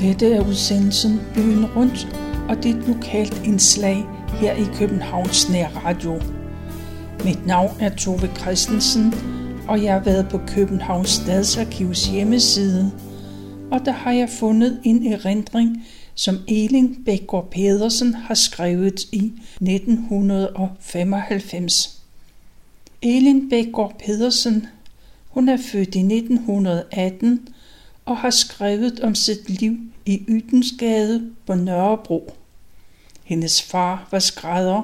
Dette er udsendelsen Byen Rundt, og det er et lokalt indslag her i Københavns Radio. Mit navn er Tove Christensen, og jeg har været på Københavns Stadsarkivs hjemmeside, og der har jeg fundet en erindring, som Elin Bækgaard Pedersen har skrevet i 1995. Elin Bækgaard Pedersen, hun er født i 1918 og har skrevet om sit liv i Ytensgade på Nørrebro. Hendes far var skrædder,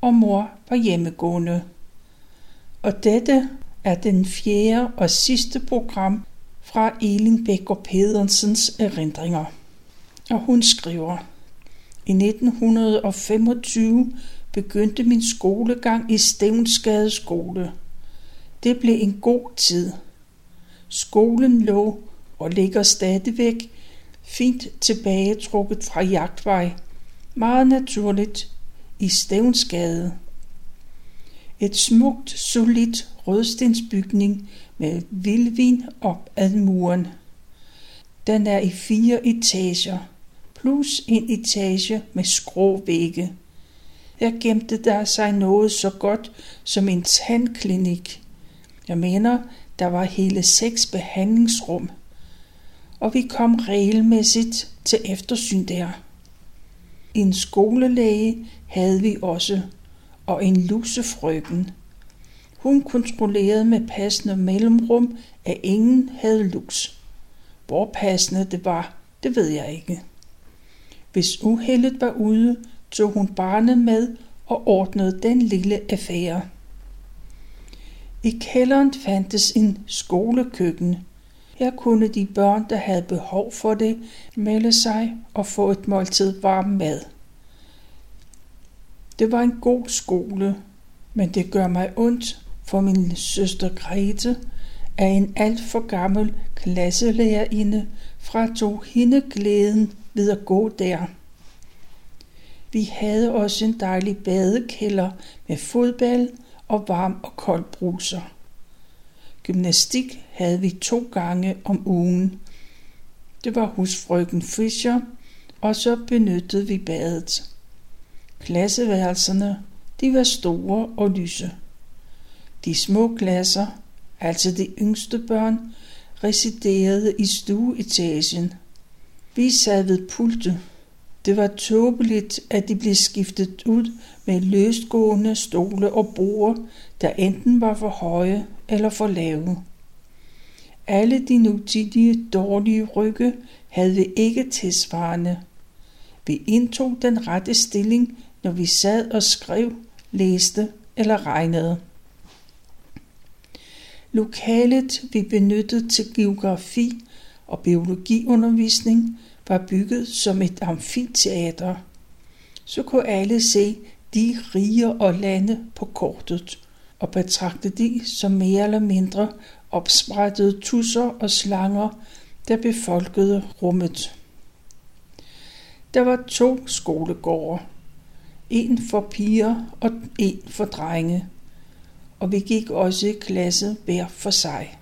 og mor var hjemmegående. Og dette er den fjerde og sidste program fra Elin Bækker Pedersens erindringer. Og hun skriver, i 1925 begyndte min skolegang i Stævnsgade skole. Det blev en god tid. Skolen lå og ligger stadigvæk fint tilbagetrukket fra jagtvej, meget naturligt i Stævnsgade. Et smukt, solidt rødstensbygning med vildvin op ad muren. Den er i fire etager, plus en etage med skråvægge. Her gemte der sig noget så godt som en tandklinik. Jeg mener, der var hele seks behandlingsrum – og vi kom regelmæssigt til eftersyn der. En skolelæge havde vi også, og en lusefrøken. Hun kontrollerede med passende mellemrum, at ingen havde lus. Hvor passende det var, det ved jeg ikke. Hvis uheldet var ude, tog hun barnet med og ordnede den lille affære. I kælderen fandtes en skolekøkken, her kunne de børn, der havde behov for det, melde sig og få et måltid varm mad. Det var en god skole, men det gør mig ondt for min søster Grete, at en alt for gammel klasselærerinde to hende glæden ved at gå der. Vi havde også en dejlig badekælder med fodbold og varm og kold bruser. Gymnastik havde vi to gange om ugen. Det var hos frøken Fischer, og så benyttede vi badet. Klasseværelserne, de var store og lyse. De små klasser, altså de yngste børn, residerede i stueetagen. Vi sad ved pulte. Det var tåbeligt, at de blev skiftet ud med løstgående stole og borde, der enten var for høje eller for lave. Alle de nutidige dårlige rygge havde vi ikke tilsvarende. Vi indtog den rette stilling, når vi sad og skrev, læste eller regnede. Lokalet, vi benyttede til geografi og biologiundervisning, var bygget som et amfiteater. Så kunne alle se de riger og lande på kortet og betragte de som mere eller mindre opsprættede tusser og slanger, der befolkede rummet. Der var to skolegårde, en for piger og en for drenge, og vi gik også i klasse hver for sig.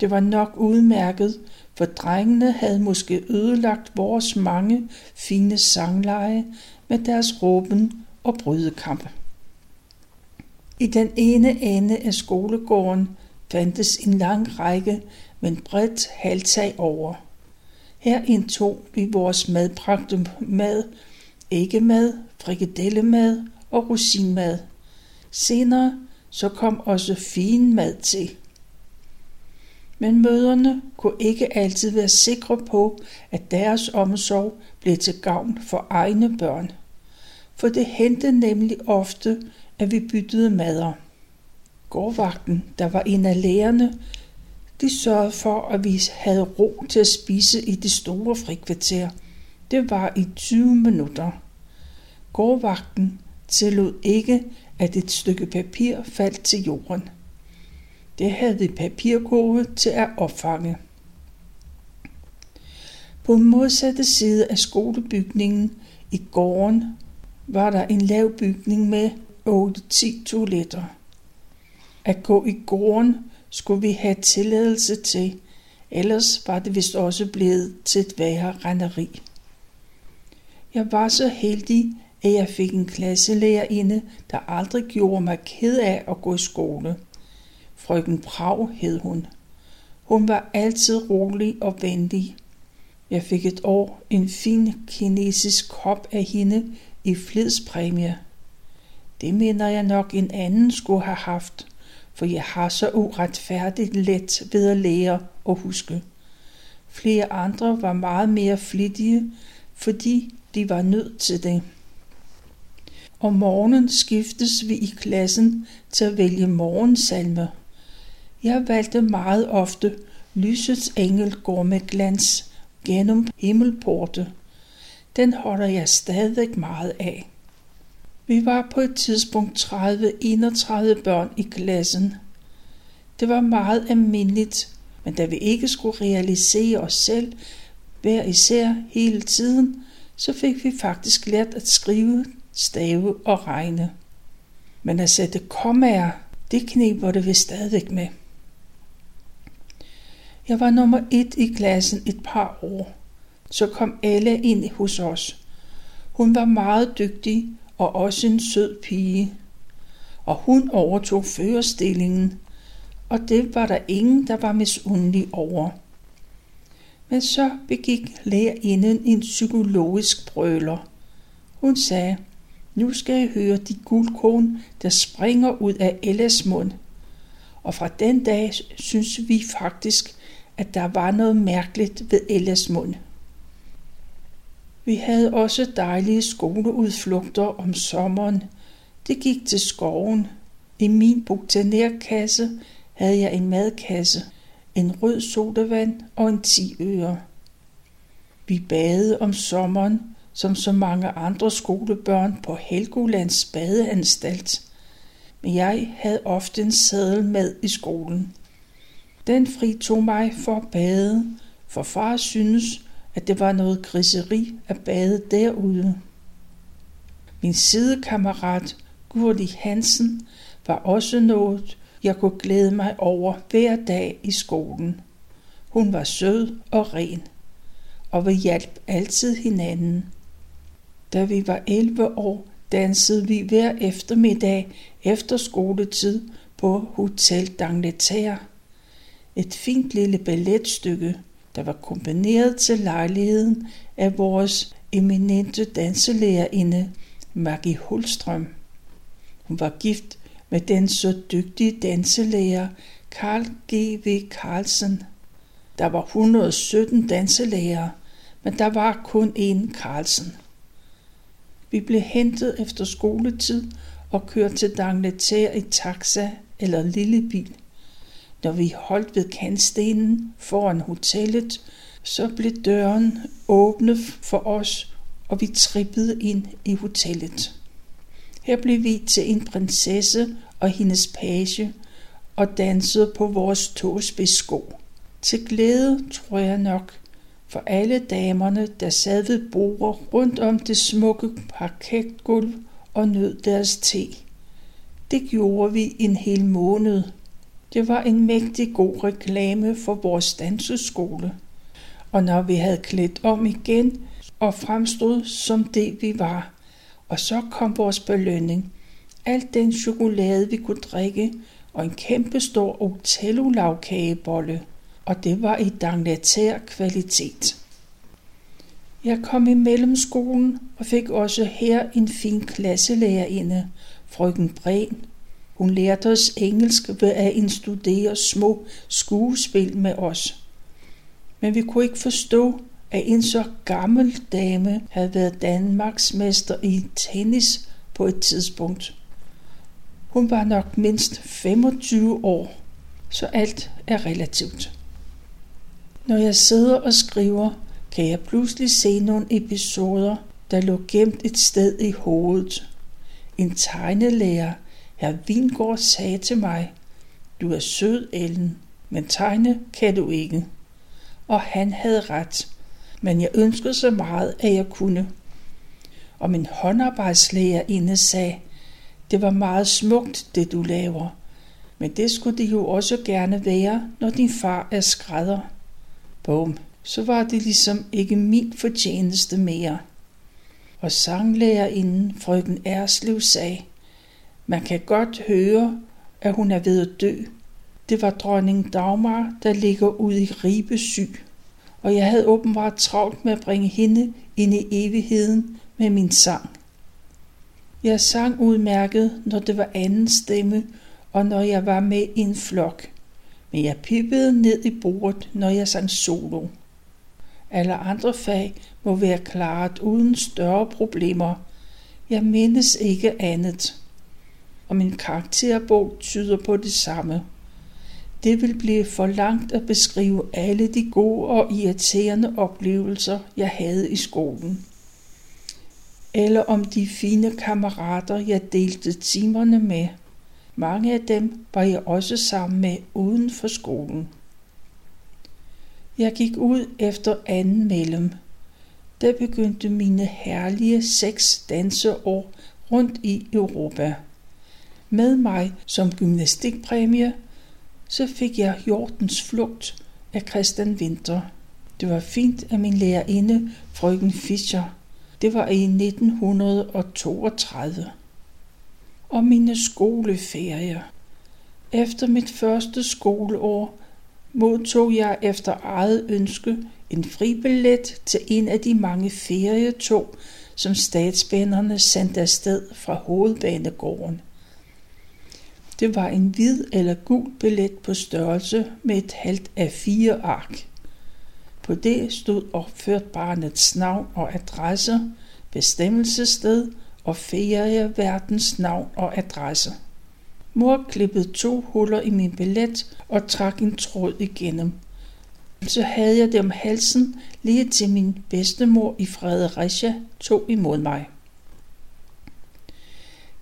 Det var nok udmærket, for drengene havde måske ødelagt vores mange fine sangleje med deres råben og brydekampe. I den ene ende af skolegården fandtes en lang række med en bredt halvtag over. Her indtog vi vores madbragte mad, æggemad, frikadellemad og rosinmad. Senere så kom også fin mad til. Men møderne kunne ikke altid være sikre på, at deres omsorg blev til gavn for egne børn. For det hentede nemlig ofte, at vi byttede mader. Gårdvagten, der var en af lærerne, de sørgede for, at vi havde ro til at spise i det store frikvarter. Det var i 20 minutter. Gårdvagten tillod ikke, at et stykke papir faldt til jorden. Det havde vi papirkurve til at opfange. På den modsatte side af skolebygningen i gården var der en lav bygning med 8-10 toiletter. At gå i gården skulle vi have tilladelse til, Ellers var det vist også blevet til et værre renderi. Jeg var så heldig, at jeg fik en klasselærerinde, der aldrig gjorde mig ked af at gå i skole. Frøken Prag hed hun. Hun var altid rolig og venlig. Jeg fik et år en fin kinesisk kop af hende i fledspræmie. Det mener jeg nok en anden skulle have haft, for jeg har så uretfærdigt let ved at lære og huske. Flere andre var meget mere flittige, fordi de var nødt til det. Om morgenen skiftes vi i klassen til at vælge morgensalmer. Jeg valgte meget ofte Lysets engel går med glans gennem himmelporte. Den holder jeg stadig meget af. Vi var på et tidspunkt 30-31 børn i klassen. Det var meget almindeligt, men da vi ikke skulle realisere os selv hver især hele tiden, så fik vi faktisk lært at skrive, stave og regne. Men at sætte kommaer, det kniber det vi stadig med. Jeg var nummer et i klassen et par år. Så kom alle ind hos os. Hun var meget dygtig og også en sød pige. Og hun overtog førerstillingen, og det var der ingen, der var misundelig over. Men så begik lærerinden en psykologisk brøler. Hun sagde, nu skal jeg høre de guldkorn, der springer ud af Ellas mund. Og fra den dag synes vi faktisk, at der var noget mærkeligt ved Ellas mund. Vi havde også dejlige skoleudflugter om sommeren. Det gik til skoven. I min buktanærkasse havde jeg en madkasse, en rød sodavand og en 10 øre. Vi badede om sommeren, som så mange andre skolebørn på Helgolands badeanstalt. Men jeg havde ofte en sadel med i skolen. Den fritog mig for at bade, for far synes, at det var noget griseri at bade derude. Min sidekammerat Gurli Hansen var også noget, jeg kunne glæde mig over hver dag i skolen. Hun var sød og ren, og vi hjalp altid hinanden. Da vi var 11 år, dansede vi hver eftermiddag efter skoletid på Hotel d'Angleterre et fint lille balletstykke, der var komponeret til lejligheden af vores eminente danselærerinde Maggie Hulstrøm. Hun var gift med den så dygtige danselærer Karl G.V. Carlsen. Der var 117 danselærere, men der var kun én Carlsen. Vi blev hentet efter skoletid og kørt til Dangleterre i taxa eller lille bil. Når vi holdt ved kantstenen foran hotellet, så blev døren åbnet for os, og vi trippede ind i hotellet. Her blev vi til en prinsesse og hendes page og dansede på vores togspidssko. Til glæde, tror jeg nok, for alle damerne, der sad ved bordet rundt om det smukke parketgulv og nød deres te. Det gjorde vi en hel måned, det var en mægtig god reklame for vores danseskole. Og når vi havde klædt om igen og fremstod som det vi var, og så kom vores belønning. Alt den chokolade vi kunne drikke, og en kæmpe stor otello lavkagebolle og det var i dangletær kvalitet. Jeg kom i mellemskolen og fik også her en fin klasselærerinde, frøken Bren, hun lærte os engelsk ved at instudere små skuespil med os. Men vi kunne ikke forstå, at en så gammel dame havde været Danmarks mester i tennis på et tidspunkt. Hun var nok mindst 25 år, så alt er relativt. Når jeg sidder og skriver, kan jeg pludselig se nogle episoder, der lå gemt et sted i hovedet. En tegnelærer Herr Vingård sagde til mig, du er sød, Ellen, men tegne kan du ikke. Og han havde ret, men jeg ønskede så meget, at jeg kunne. Og min inde sagde, det var meget smukt, det du laver. Men det skulle det jo også gerne være, når din far er skrædder. Bum, så var det ligesom ikke min fortjeneste mere. Og sanglærerinden frøken Erslev sagde, man kan godt høre, at hun er ved at dø. Det var dronning Dagmar, der ligger ude i Ribe syg, og jeg havde åbenbart travlt med at bringe hende ind i evigheden med min sang. Jeg sang udmærket, når det var anden stemme, og når jeg var med i en flok. Men jeg pippede ned i bordet, når jeg sang solo. Alle andre fag må være klaret uden større problemer. Jeg mindes ikke andet. Og min karakterbog tyder på det samme. Det vil blive for langt at beskrive alle de gode og irriterende oplevelser, jeg havde i skolen. Eller om de fine kammerater, jeg delte timerne med. Mange af dem var jeg også sammen med uden for skolen. Jeg gik ud efter anden mellem. Der begyndte mine herlige seks danseår rundt i Europa. Med mig som gymnastikpræmie, så fik jeg Hjortens Flugt af Christian Winter. Det var fint af min lærerinde, frøken Fischer. Det var i 1932 og mine skoleferier. Efter mit første skoleår modtog jeg efter eget ønske en fribillet til en af de mange ferietog, som statsbanerne sendte afsted fra hovedbanegården. Det var en hvid eller gul billet på størrelse med et halvt af fire ark. På det stod opført barnets navn og adresse, bestemmelsessted og ferieverdens navn og adresse. Mor klippede to huller i min billet og trak en tråd igennem. Så havde jeg det om halsen lige til min bedstemor i Fredericia tog imod mig.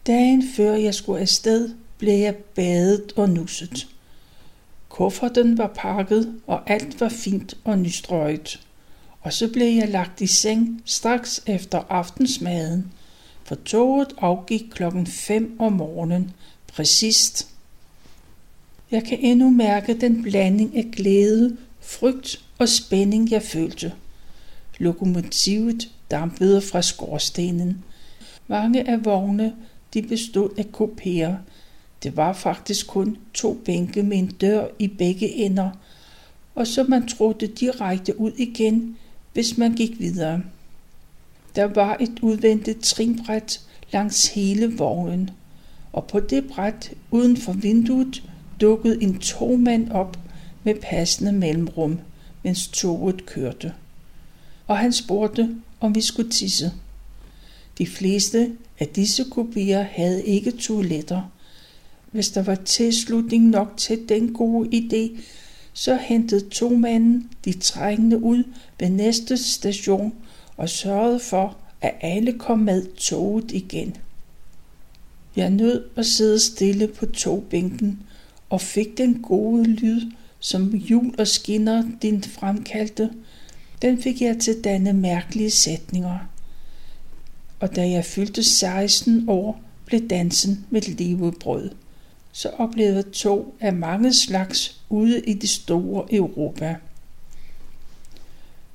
Dagen før jeg skulle afsted, blev jeg badet og nusset. Kufferten var pakket, og alt var fint og nystrøget. Og så blev jeg lagt i seng straks efter aftensmaden, for toget afgik klokken 5 om morgenen, præcist. Jeg kan endnu mærke den blanding af glæde, frygt og spænding, jeg følte. Lokomotivet dampede fra skorstenen. Mange af vogne de bestod af kopéer. Det var faktisk kun to bænke med en dør i begge ender, og så man trådte direkte ud igen, hvis man gik videre. Der var et udvendigt trinbræt langs hele vognen, og på det bræt uden for vinduet dukkede en togmand op med passende mellemrum, mens toget kørte. Og han spurgte, om vi skulle tisse. De fleste af disse kopier havde ikke toiletter. Hvis der var tilslutning nok til den gode idé, så hentede to manden de trængende ud ved næste station og sørgede for, at alle kom med toget igen. Jeg nød at sidde stille på togbænken og fik den gode lyd, som jul og skinner din fremkaldte. Den fik jeg til danne mærkelige sætninger. Og da jeg fyldte 16 år, blev dansen mit levebrød. Så oplevede tog af mange slags ude i det store Europa.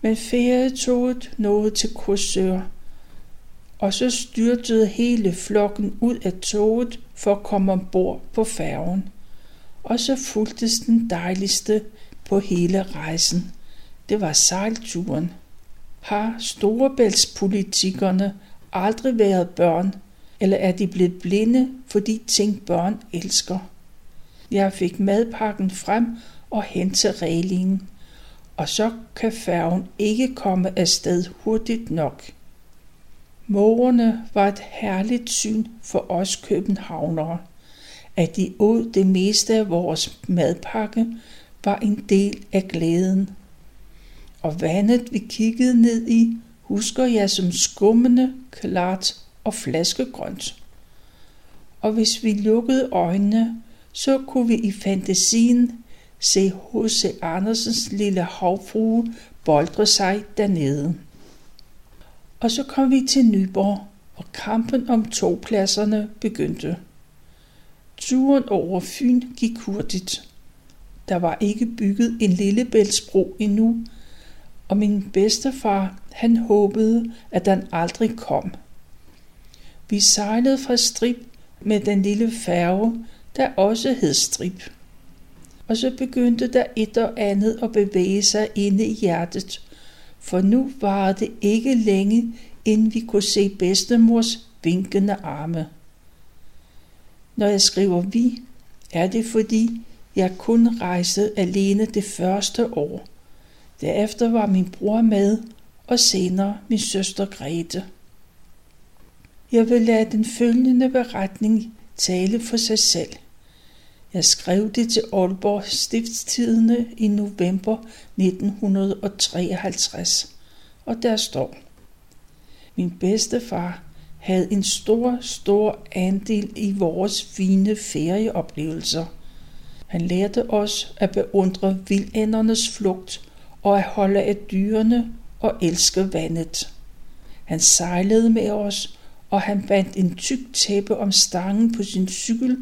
Men ferietoget nåede til Korsør, og så styrtede hele flokken ud af toget for at komme ombord på færgen. Og så fuldtes den dejligste på hele rejsen. Det var sejlturen. Har storebæltspolitikerne aldrig været børn, eller er de blevet blinde fordi ting børn elsker? Jeg fik madpakken frem og hen til reglingen og så kan færgen ikke komme afsted hurtigt nok. Mågerne var et herligt syn for os københavnere. At de åd det meste af vores madpakke var en del af glæden. Og vandet vi kiggede ned i, husker jeg som skummende, klart og flaskegrønt. Og hvis vi lukkede øjnene, så kunne vi i fantasien se H.C. Andersens lille havfrue boldre sig dernede. Og så kom vi til Nyborg, og kampen om togpladserne begyndte. Turen over Fyn gik hurtigt. Der var ikke bygget en lillebæltsbro endnu, og min bedstefar, han håbede, at den aldrig kom. Vi sejlede fra Strip med den lille færge, der også hed Strip. Og så begyndte der et og andet at bevæge sig inde i hjertet, for nu var det ikke længe, inden vi kunne se bedstemors vinkende arme. Når jeg skriver vi, er det fordi, jeg kun rejste alene det første år. Derefter var min bror med, og senere min søster Grete. Jeg vil lade den følgende beretning tale for sig selv. Jeg skrev det til Aalborg Stiftstidende i november 1953, og der står Min bedstefar havde en stor, stor andel i vores fine ferieoplevelser. Han lærte os at beundre vildændernes flugt og at holde af dyrene og elske vandet. Han sejlede med os, og han bandt en tyk tæppe om stangen på sin cykel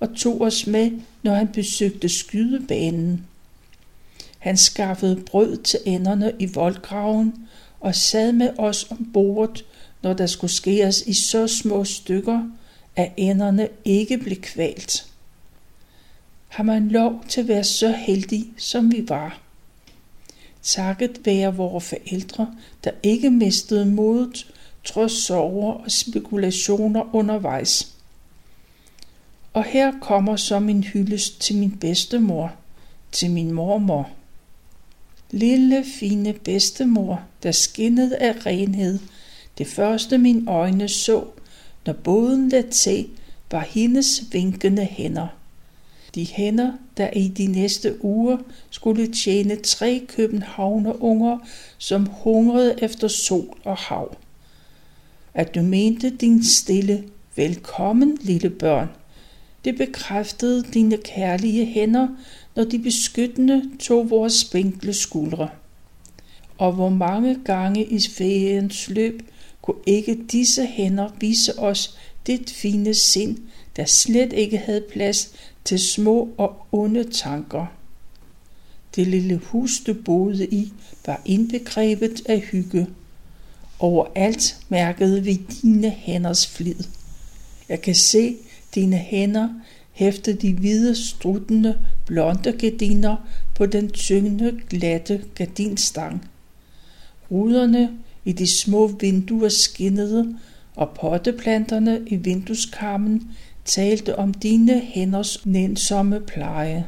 og tog os med, når han besøgte skydebanen. Han skaffede brød til enderne i voldgraven og sad med os om bordet, når der skulle skæres i så små stykker, at enderne ikke blev kvalt. Har man lov til at være så heldig, som vi var? Takket være vores forældre, der ikke mistede modet, trods sorger og spekulationer undervejs. Og her kommer så min hyldest til min bedstemor, til min mormor. Lille fine bedstemor, der skinnede af renhed, det første mine øjne så, når båden let se, var hendes vinkende hænder. De hænder, der i de næste uger skulle tjene tre københavnerunger, som hungrede efter sol og hav. At du mente din stille, velkommen lille børn, det bekræftede dine kærlige hænder, når de beskyttende tog vores spinkle skuldre. Og hvor mange gange i feriens løb kunne ikke disse hænder vise os dit fine sind, der slet ikke havde plads til små og onde tanker. Det lille hus, du boede i, var indbegrebet af hygge. Overalt mærkede vi dine hænders flid. Jeg kan se dine hænder hæfte de hvide, struttende, blonde gardiner på den tyngende, glatte gardinstang. Ruderne i de små vinduer skinnede, og potteplanterne i vindueskarmen talte om dine hænders nænsomme pleje.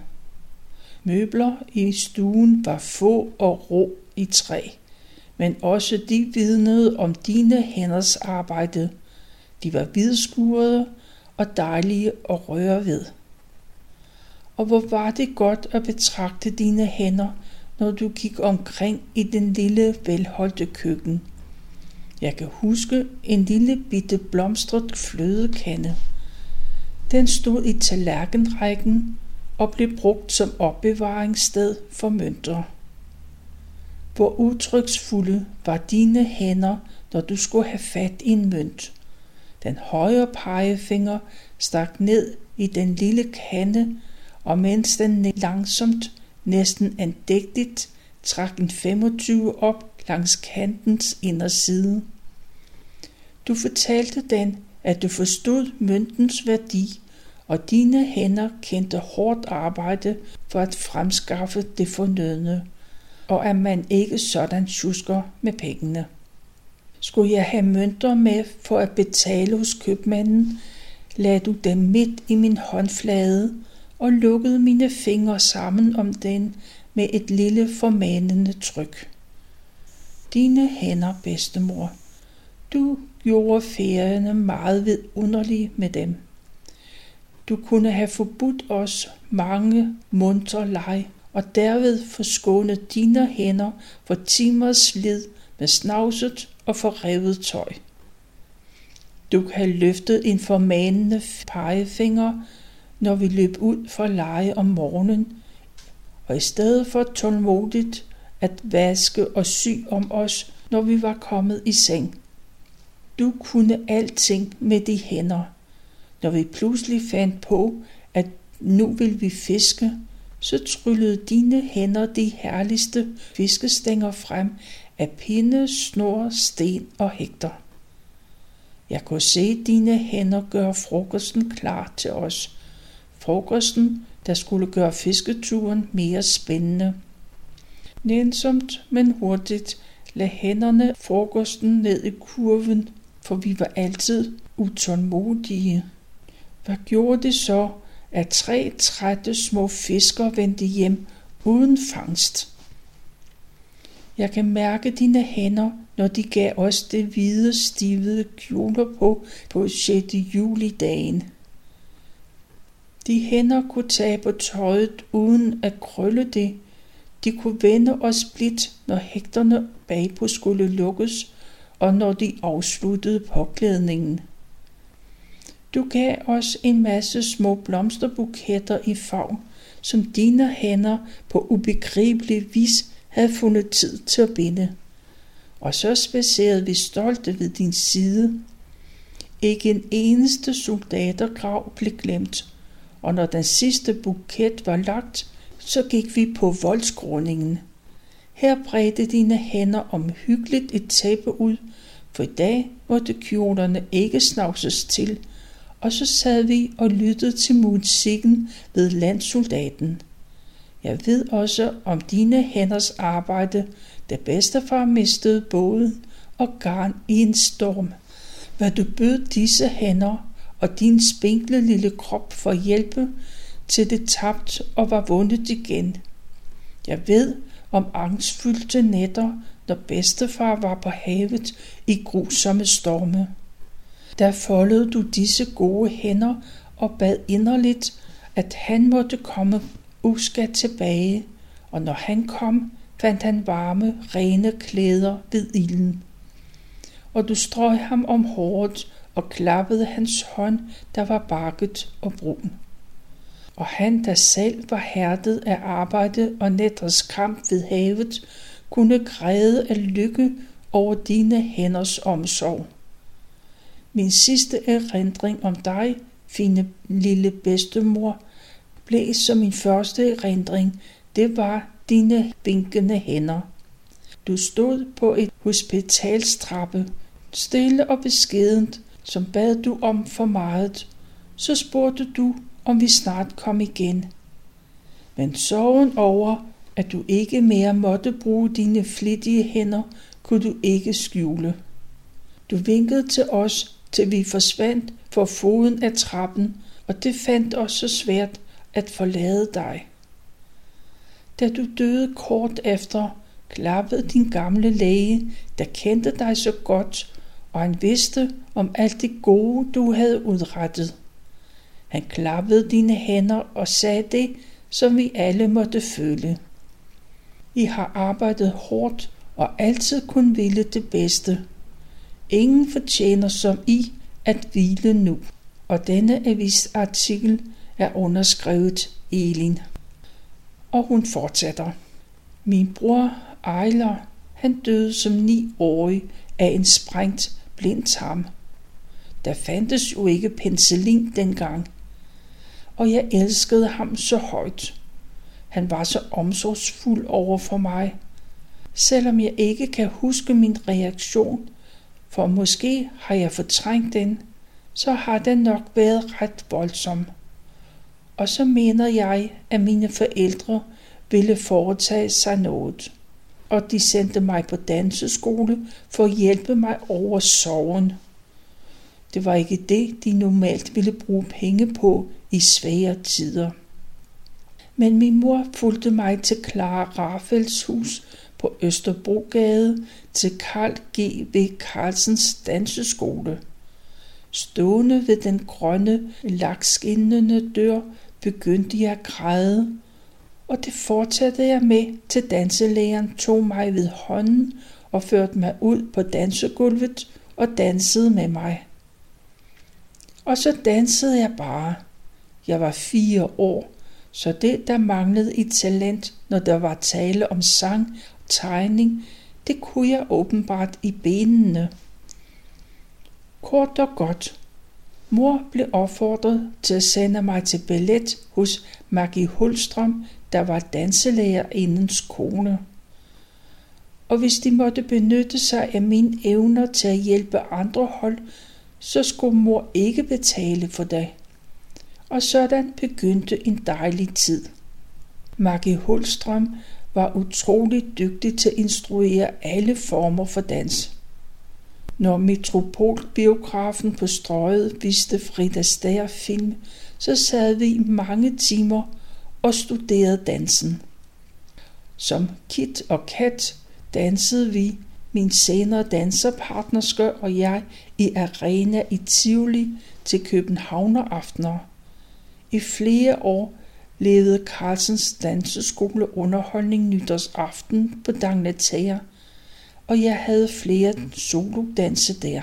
Møbler i stuen var få og rå i træ, men også de vidnede om dine hænders arbejde. De var hvidskurede og dejlige at røre ved. Og hvor var det godt at betragte dine hænder, når du gik omkring i den lille velholdte køkken. Jeg kan huske en lille bitte blomstret flødekande. Den stod i tallerkenrækken og blev brugt som opbevaringssted for mønter. Hvor udtryksfulde var dine hænder, når du skulle have fat i en mønt. Den højre pegefinger stak ned i den lille kande, og mens den langsomt, næsten andægtigt, trak en 25 op langs kantens inderside. Du fortalte den, at du forstod møntens værdi, og dine hænder kendte hårdt arbejde for at fremskaffe det fornødne, og at man ikke sådan tjusker med pengene. Skulle jeg have mønter med for at betale hos købmanden, lagde du dem midt i min håndflade og lukkede mine fingre sammen om den med et lille formanende tryk. Dine hænder, bedstemor. Du gjorde ferierne meget vidunderlige med dem. Du kunne have forbudt os mange munter leg, og derved forskåne dine hænder for timers slid med snavset og forrevet tøj. Du kan have løftet en formanende pegefinger, når vi løb ud for at lege om morgenen, og i stedet for tålmodigt at vaske og sy om os, når vi var kommet i seng. Du kunne alting med de hænder. Når vi pludselig fandt på, at nu vil vi fiske, så tryllede dine hænder de herligste fiskestænger frem af pinde, snor, sten og hægter. Jeg kunne se dine hænder gøre frokosten klar til os. Frokosten, der skulle gøre fisketuren mere spændende. Nænsomt, men hurtigt lagde hænderne frokosten ned i kurven, for vi var altid utålmodige. Hvad gjorde det så, at tre trætte små fisker vendte hjem uden fangst? Jeg kan mærke dine hænder, når de gav os det hvide, stivede kjoler på på 6. juli-dagen. De hænder kunne tage på tøjet uden at krølle det. De kunne vende os blidt, når hægterne bagpå skulle lukkes, og når de afsluttede påklædningen. Du gav os en masse små blomsterbuketter i favn, som dine hænder på ubegribelig vis havde fundet tid til at binde. Og så spacerede vi stolte ved din side. Ikke en eneste soldatergrav blev glemt, og når den sidste buket var lagt, så gik vi på voldsgrundingen. Her bredte dine hænder omhyggeligt et tæppe ud, for i dag måtte kjolerne ikke snavses til, og så sad vi og lyttede til musikken ved landsoldaten. Jeg ved også om dine hænders arbejde, da bedstefar mistede båden og garn i en storm. Hvad du bød disse hænder og din spinkle lille krop for hjælpe til det tabt og var vundet igen. Jeg ved om angstfyldte nætter, når bedstefar var på havet i grusomme storme. Der foldede du disse gode hænder og bad inderligt, at han måtte komme uskadt tilbage, og når han kom, fandt han varme, rene klæder ved ilden. Og du strøg ham om håret og klappede hans hånd, der var bakket og brun. Og han, der selv var hærdet af arbejde og nætters kamp ved havet, kunne græde af lykke over dine hænders omsorg. Min sidste erindring om dig, fine lille bedstemor, blev som min første erindring. Det var dine vinkende hænder. Du stod på et hospitalstrappe, stille og beskedent, som bad du om for meget. Så spurgte du, om vi snart kom igen. Men sorgen over, at du ikke mere måtte bruge dine flittige hænder, kunne du ikke skjule. Du vinkede til os, til vi forsvandt for foden af trappen, og det fandt os så svært at forlade dig. Da du døde kort efter, klappede din gamle læge, der kendte dig så godt, og han vidste om alt det gode, du havde udrettet. Han klappede dine hænder og sagde det, som vi alle måtte føle. I har arbejdet hårdt og altid kun ville det bedste. Ingen fortjener som I at hvile nu. Og denne avisartikel er underskrevet Elin. Og hun fortsætter. Min bror Ejler, han døde som ni-årig af en sprængt blindtarm. Der fandtes jo ikke penicillin dengang. Og jeg elskede ham så højt. Han var så omsorgsfuld over for mig. Selvom jeg ikke kan huske min reaktion, for måske har jeg fortrængt den, så har den nok været ret voldsom. Og så mener jeg, at mine forældre ville foretage sig noget. Og de sendte mig på danseskole for at hjælpe mig over sorgen. Det var ikke det, de normalt ville bruge penge på i svære tider. Men min mor fulgte mig til Clara Raffels hus på Østerbrogade til Karl G. V. Carlsens danseskole. Stående ved den grønne, lakskinnende dør, begyndte jeg at græde, og det fortsatte jeg med, til danselægeren tog mig ved hånden og førte mig ud på dansegulvet og dansede med mig. Og så dansede jeg bare. Jeg var fire år, så det, der manglede i talent, når der var tale om sang tegning, det kunne jeg åbenbart i benene. Kort og godt. Mor blev opfordret til at sende mig til ballet hos Maggie Hulstrøm, der var danselærer indens kone. Og hvis de måtte benytte sig af mine evner til at hjælpe andre hold, så skulle mor ikke betale for det. Og sådan begyndte en dejlig tid. Maggie Hulstrøm var utrolig dygtig til at instruere alle former for dans. Når Metropolbiografen på strøget viste Frida Stær film, så sad vi mange timer og studerede dansen. Som Kit og Kat dansede vi, min senere danserpartnerske og jeg, i arena i Tivoli til Københavneraftener. I flere år levede Carlsens danseskole underholdning nytårsaften på Dagnatager, og jeg havde flere solodanse der.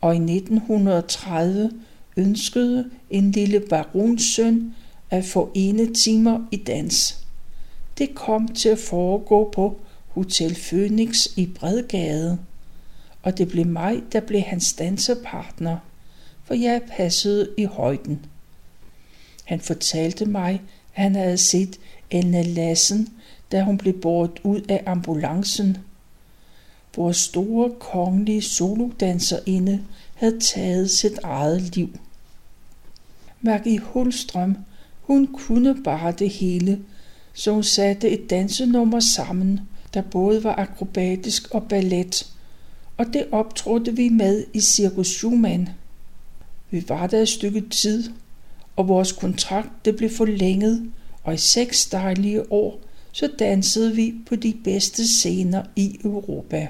Og i 1930 ønskede en lille baronsøn at få ene timer i dans. Det kom til at foregå på Hotel Phoenix i Bredgade, og det blev mig, der blev hans danserpartner, for jeg passede i højden. Han fortalte mig, at han havde set Anna Lassen, da hun blev båret ud af ambulancen. Vores store kongelige solodanserinde havde taget sit eget liv. Maggie Hulstrøm, hun kunne bare det hele, så hun satte et dansenummer sammen, der både var akrobatisk og ballet, og det optrådte vi med i Circus Schumann. Vi var der et stykke tid, og vores kontrakt det blev forlænget, og i seks dejlige år, så dansede vi på de bedste scener i Europa.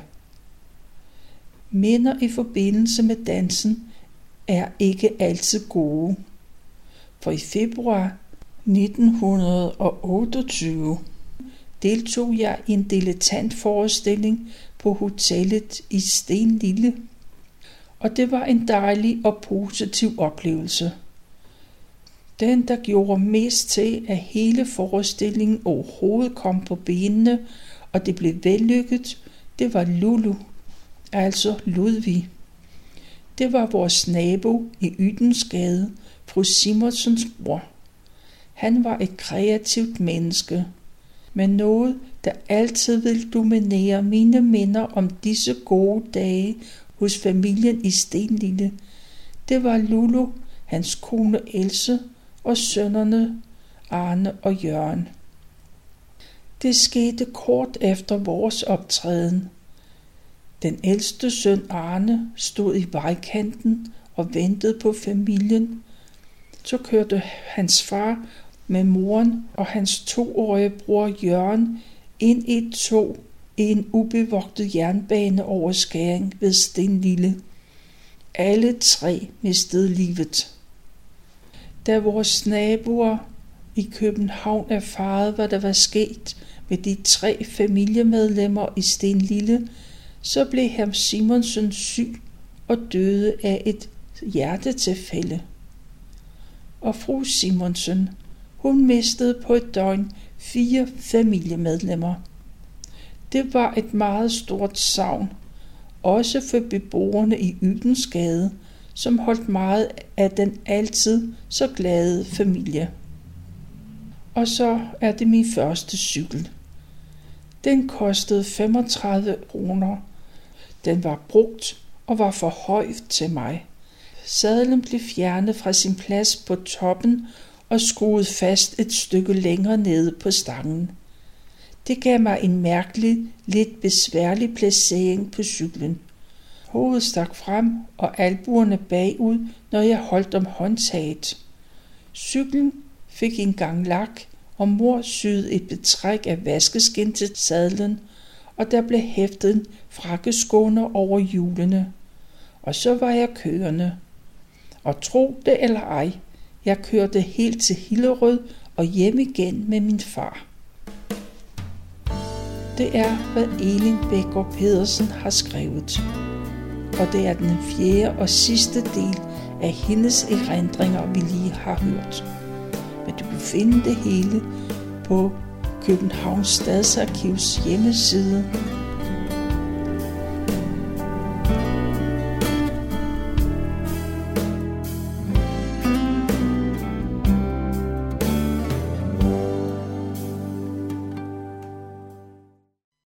Minder i forbindelse med dansen er ikke altid gode. For i februar 1928 deltog jeg i en dilettantforestilling på hotellet i Stenlille, og det var en dejlig og positiv oplevelse. Den, der gjorde mest til, at hele forestillingen overhovedet kom på benene, og det blev vellykket, det var Lulu, altså Ludvig. Det var vores nabo i Ydensgade, fru Simonsens bror. Han var et kreativt menneske, men noget, der altid vil dominere mine minder om disse gode dage hos familien i Stenlille. Det var Lulu, hans kone Else og sønnerne Arne og Jørgen. Det skete kort efter vores optræden. Den ældste søn Arne stod i vejkanten og ventede på familien. Så kørte hans far med moren og hans toårige bror Jørgen ind i et tog i en ubevogtet jernbaneoverskæring ved Stenlille. Alle tre mistede livet. Da vores naboer i København erfarede, hvad der var sket med de tre familiemedlemmer i Stenlille, så blev herr Simonsen syg og døde af et hjertetilfælde. Og fru Simonsen, hun mistede på et døgn fire familiemedlemmer. Det var et meget stort savn, også for beboerne i Ydensgade, som holdt meget af den altid så glade familie. Og så er det min første cykel. Den kostede 35 kroner. Den var brugt og var for høj til mig. Sadlen blev fjernet fra sin plads på toppen og skruet fast et stykke længere nede på stangen. Det gav mig en mærkelig, lidt besværlig placering på cyklen. Hovedet stak frem og albuerne bagud, når jeg holdt om håndtaget. Cyklen fik en gang lak, og mor syede et betræk af vaskeskin til sadlen, og der blev hæftet frakkeskåner over hjulene. Og så var jeg kørende. Og tro det eller ej, jeg kørte helt til Hillerød og hjem igen med min far. Det er, hvad Elin Bækker Pedersen har skrevet. Og det er den fjerde og sidste del af hendes erindringer, vi lige har hørt. Men du kan finde det hele på Københavns Stadsarkivs hjemmeside